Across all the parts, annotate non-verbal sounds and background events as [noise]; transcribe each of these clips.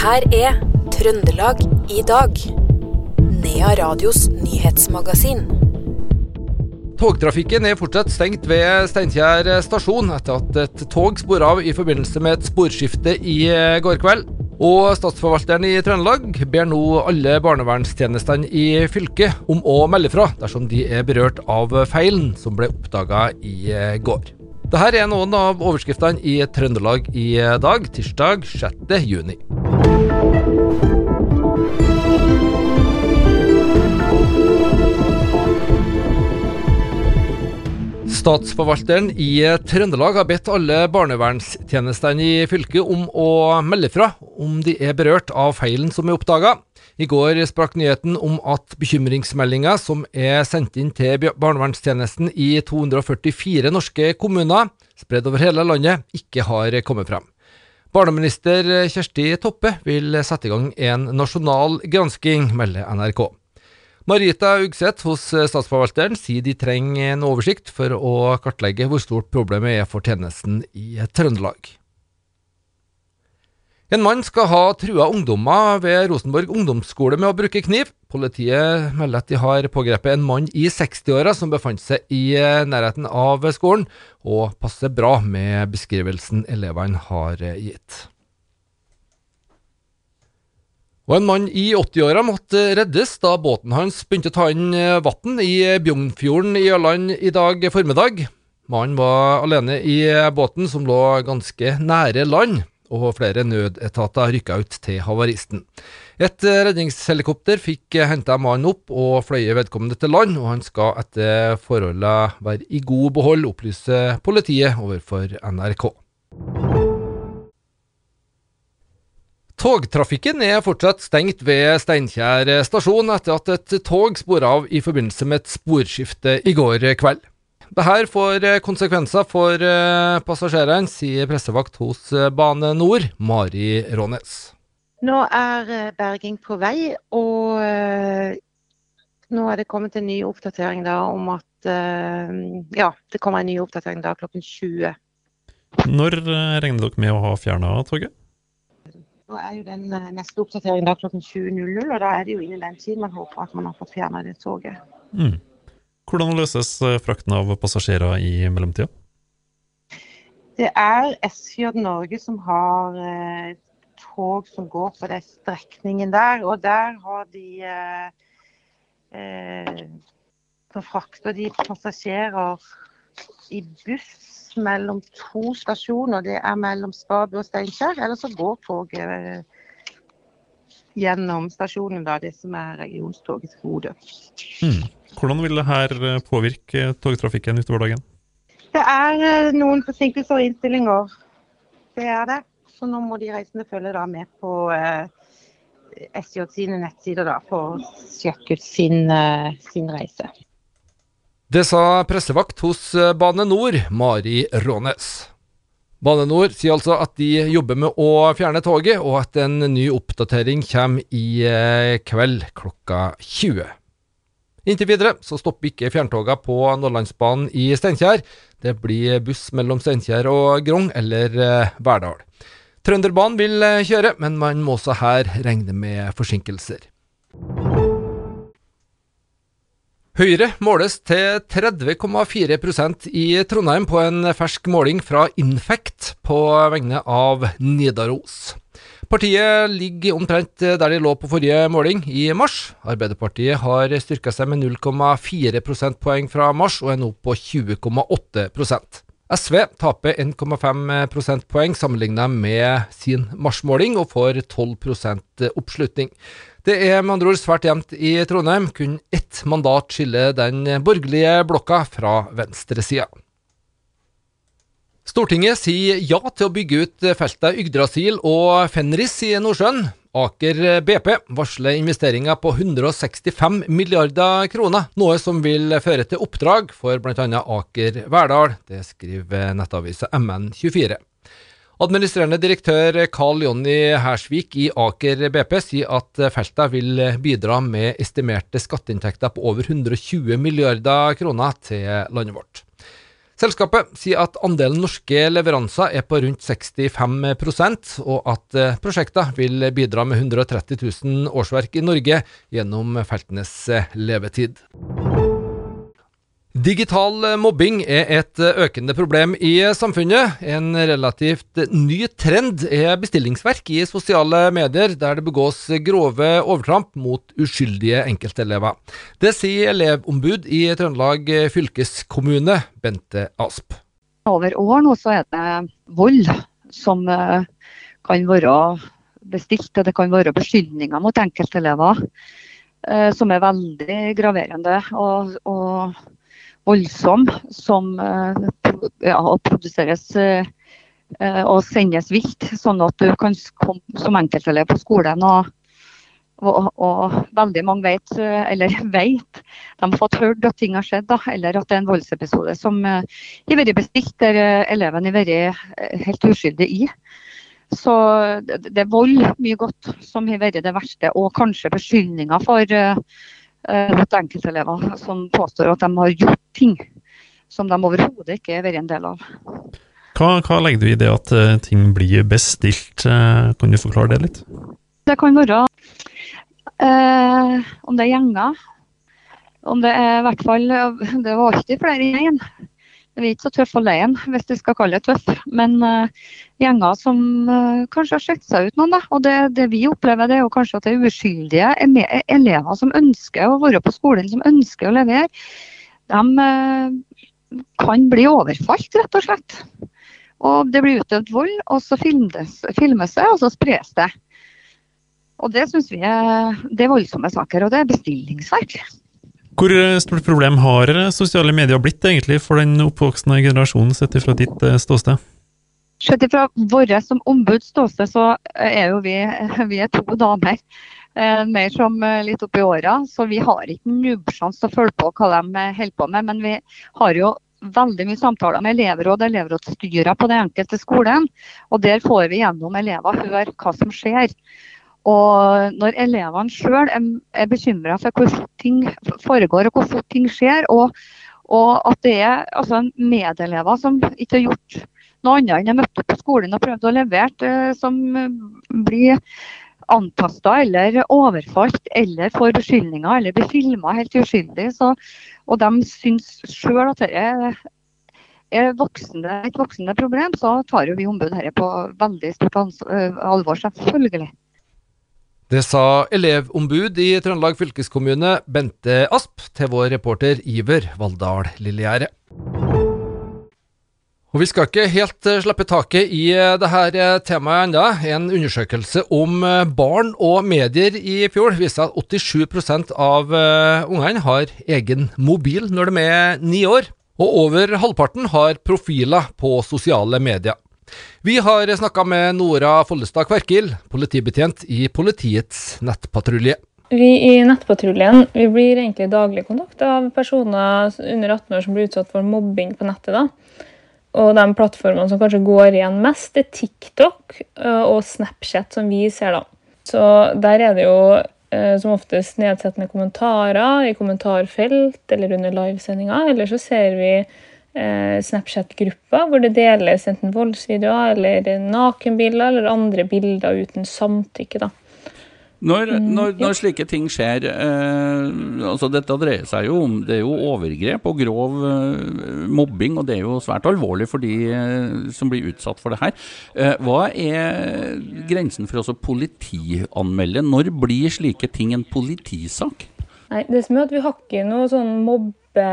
her er Trøndelag i dag. Nea Radios nyhetsmagasin. Togtrafikken er fortsatt stengt ved Steinkjer stasjon etter at et tog spor av i forbindelse med et sporskifte i går kveld. Og Statsforvalteren i Trøndelag ber nå alle barnevernstjenestene i fylket om å melde fra dersom de er berørt av feilen som ble oppdaga i går. Dette er noen av overskriftene i Trøndelag i dag, tirsdag 6. juni. Statsforvalteren i Trøndelag har bedt alle barnevernstjenestene i fylket om å melde fra om de er berørt av feilen som er oppdaga. I går sprakk nyheten om at bekymringsmeldinger som er sendt inn til barnevernstjenesten i 244 norske kommuner, spredd over hele landet, ikke har kommet frem. Barneminister Kjersti Toppe vil sette i gang en nasjonal gransking, melder NRK. Marita Ugseth hos Statsforvalteren sier de trenger en oversikt for å kartlegge hvor stort problemet er for tjenesten i Trøndelag. En mann skal ha trua ungdommer ved Rosenborg ungdomsskole med å bruke kniv. Politiet melder at de har pågrepet en mann i 60-åra som befant seg i eh, nærheten av skolen, og passer bra med beskrivelsen elevene har eh, gitt. Og En mann i 80-åra måtte reddes da båten hans begynte å ta inn eh, vann i Bjognfjorden i Ørland i dag formiddag. Mannen var alene i båten, som lå ganske nære land, og flere nødetater rykka ut til havaristen. Et redningshelikopter fikk henta mannen opp og fløye vedkommende til land, og han skal etter forholdene være i god behold, opplyser politiet overfor NRK. Togtrafikken er fortsatt stengt ved Steinkjer stasjon etter at et tog spor av i forbindelse med et sporskifte i går kveld. Dette får konsekvenser for eh, passasjerene, sier pressevakt hos eh, Bane Nor, Mari Rånes. Nå er eh, berging på vei, og nå er det kommet en ny oppdatering da om at Ja, det kommer en ny oppdatering da klokken 20. Når regner dere med å ha fjerna toget? Nå er jo den eh, neste oppdateringen da klokken 20.00, og da er det jo innen den tid man håper at man har fått fjerna det toget. Mm. Hvordan løses eh, frakten av passasjerer i mellomtida? Det er SJ Norge som har eh, tog som går på den strekningen der, og der har de eh, eh, Så frakter de passasjerer i buss mellom to stasjoner. Det er mellom Stabø og Steinkjer. Eller så går toget eh, gjennom stasjonen, da, det som er regionstogets Bodø. Mm. Hvordan vil det her eh, påvirke togtrafikken utover dagen? Det er eh, noen forsinkelser og innstillinger. Det er det. Så nå må de reisende følge da med på eh, SJ sine nettsider da, for å sjekke ut sin, eh, sin reise. Det sa pressevakt hos eh, Bane Nor, Mari Rånes. Bane Nor sier altså at de jobber med å fjerne toget, og at en ny oppdatering kommer i eh, kveld klokka 20. Inntil videre så stopper ikke fjerntoga på Nordlandsbanen i Steinkjer. Det blir buss mellom Steinkjer og Grong eller eh, Verdal. Trønderbanen vil kjøre, men man må også her regne med forsinkelser. Høyre måles til 30,4% i Trondheim på en fersk måling fra Infect på vegne av Nidaros. Partiet ligger omtrent der de lå på forrige måling, i mars. Arbeiderpartiet har styrka seg med 0,4 prosentpoeng fra mars, og er nå på 20,8% SV taper 1,5 prosentpoeng sammenlignet med sin marsmåling, og får 12% oppslutning. Det er med andre ord svært jevnt i Trondheim. Kun ett mandat skiller den borgerlige blokka fra venstresida. Stortinget sier ja til å bygge ut feltet Yggdrasil og Fenris i Nordsjøen. Aker BP varsler investeringer på 165 milliarder kroner, noe som vil føre til oppdrag for bl.a. Aker Verdal. Det skriver nettavisa MN24. Administrerende direktør Carl Jonny Hersvik i Aker BP sier at feltet vil bidra med estimerte skatteinntekter på over 120 milliarder kroner til landet vårt. Selskapet sier at andelen norske leveranser er på rundt 65 og at prosjektene vil bidra med 130 000 årsverk i Norge gjennom feltenes eh, levetid. Digital mobbing er et økende problem i samfunnet. En relativt ny trend er bestillingsverk i sosiale medier, der det begås grove overtramp mot uskyldige enkeltelever. Det sier elevombud i Trøndelag fylkeskommune, Bente Asp. Over år nå så er det vold som eh, kan være bestilt, og det kan være beskyldninger mot enkeltelever eh, som er veldig graverende. og, og voldsom som eh, ja, produseres eh, eh, og sendes vilt, sånn at du kan komme som enkeltelev på skolen. og og, og, veldig mange vet, eller [laughs] vet, de har fått hørt at ting har skjedd, da, eller at det er en voldsepisode som har vært bestilt der eleven har vært helt uskyldig i. Så det er vold mye godt som har vært det verste, og kanskje beskyldninger for Eh, mot enkeltelever som påstår at de har gjort ting som de overhodet ikke har vært en del av. Hva, hva, legger du i det at uh, ting blir bestilt? Uh, kan du forklare det litt? Det kan være eh, om det er gjenger. Om det er i hvert fall Det var alltid flere i. Vi er ikke så tøff alene, hvis vi skal kalle det tøff. Men uh, gjenger som uh, kanskje har sett seg ut noen. Da. Og det, det, vi opplever, det er jo kanskje at det er uskyldige elever som ønsker å være på skolen, som ønsker å levere. De uh, kan bli overfalt, rett og slett. Og det blir utøvd vold, og så filmes, filmes det, og så spres det. Og det syns vi er, det er voldsomme saker, og det er bestillingsverk. Hvor stort problem har sosiale medier blitt egentlig for den oppvoksende generasjonen, sett fra ditt eh, ståsted? Sett fra vårt som ombuds ståsted, så er jo vi, [laughs] vi er to damer. Eh, mer som eh, litt oppi åra, så vi har ikke nubbsjanse til å følge på hva de holder på med. Men vi har jo veldig mye samtaler med elevråd og elevrådsstyrer på den enkelte skolen. Og der får vi gjennom elever høre hva som skjer. Og når elevene sjøl er, bekymra for hvor fort ting foregår og hvor fort ting skjer, og, og at det er altså, medelever som ikke har gjort noe annet enn å møte på skolen og prøvd å levere, eh, som blir antasta eller overfalt eller får beskyldninger eller blir filma helt uskyldig. Så, og de syns sjøl at det er, er voksende, et voksende problem, så tar jo vi ombud dette på veldig stort eh, alvor, selvfølgelig. Det sa elevombud i Trøndelag fylkeskommune, Bente Asp, til vår reporter Iver Valldal Lillegjerde. Og Vi skal ikke helt eh, slippe taket i eh, dette eh, temaet ennå. En undersøkelse om barn og medier i fjor viser at 87% av ungene har egen mobil når de er ni år. Og over halvparten har profiler på sosiale medier. Vi har snakka med Nora Follestad Kverkil, politibetjent i politiets nettpatrulje. Vi i Nettpatruljen blir egentlig daglig kontakt av personer under 18 år som blir utsatt for mobbing på nettet. da. Og de plattformene som kanskje går igjen mest, er TikTok eh, og Snapchat, som vi ser. da. Så der er det jo eh, som oftest nedsettende kommentarer i kommentarfelt eller under livesendinga. Eller så ser vi eh, Snapchat-grupper hvor det deles enten voldsvideoer eller nakenbilder eller andre bilder uten samtykke. da. Når, mm, når, når, slike ting skjer eh, altså Dette dreier seg jo om det er jo overgrep og grov eh, mobbing, og det er jo svært alvorlig for de eh, som blir utsatt for det her. Eh, hva er grensen for å politianmelde? Når blir slike ting en politisak? Nei, det som er at Vi har ikke noe sånn mobbe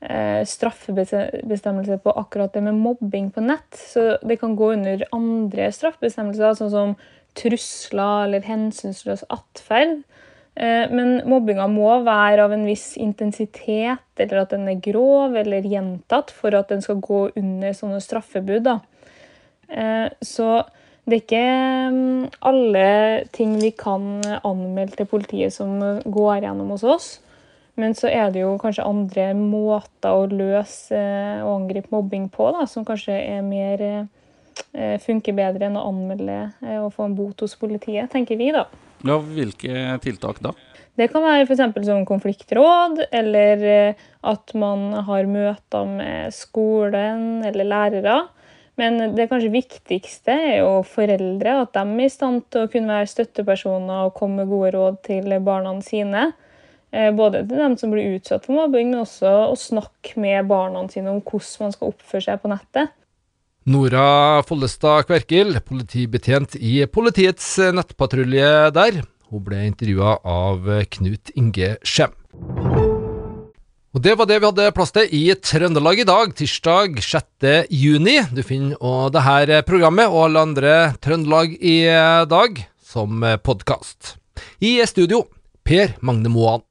eh, straffebestemmelse på akkurat det med mobbing på nett. Så det kan gå under andre straffebestemmelser, sånn som trusler eller hensynsløs atferd. Eh, men mobbinga må være av en viss intensitet, eller at den er grov eller gjentatt, for at den skal gå under sånne straffebud. Da. Eh, så det er ikke mm, alle ting vi kan anmelde til politiet som går gjennom hos oss. Men så er det jo kanskje andre måter å løse eh, og angripe mobbing på, da, som kanskje er mer eh, funker bedre enn å anmelde eh, og få en bot hos politiet, tenker vi, da. Ja, Hvilke tiltak da? Det kan være f.eks. som konfliktråd, eller at man har møter med skolen eller lærere. Men det kanskje viktigste er jo foreldre, at de er i stand til å kunne være støttepersoner og komme med gode råd til barna sine. Eh, både til dem som blir utsatt for mobbing, men også å snakke med barna sine om hvordan man skal oppføre seg på nettet. Nora Follestad Kverkil, politibetjent i politiets nettpatrulje der. Hun ble intervjua av Knut Inge Skjem. Og Det var det vi hadde plass til i Trøndelag i dag, tirsdag 6. juni. Du finner det her programmet og alle andre Trøndelag i dag som podkast. I studio Per Magne Moan.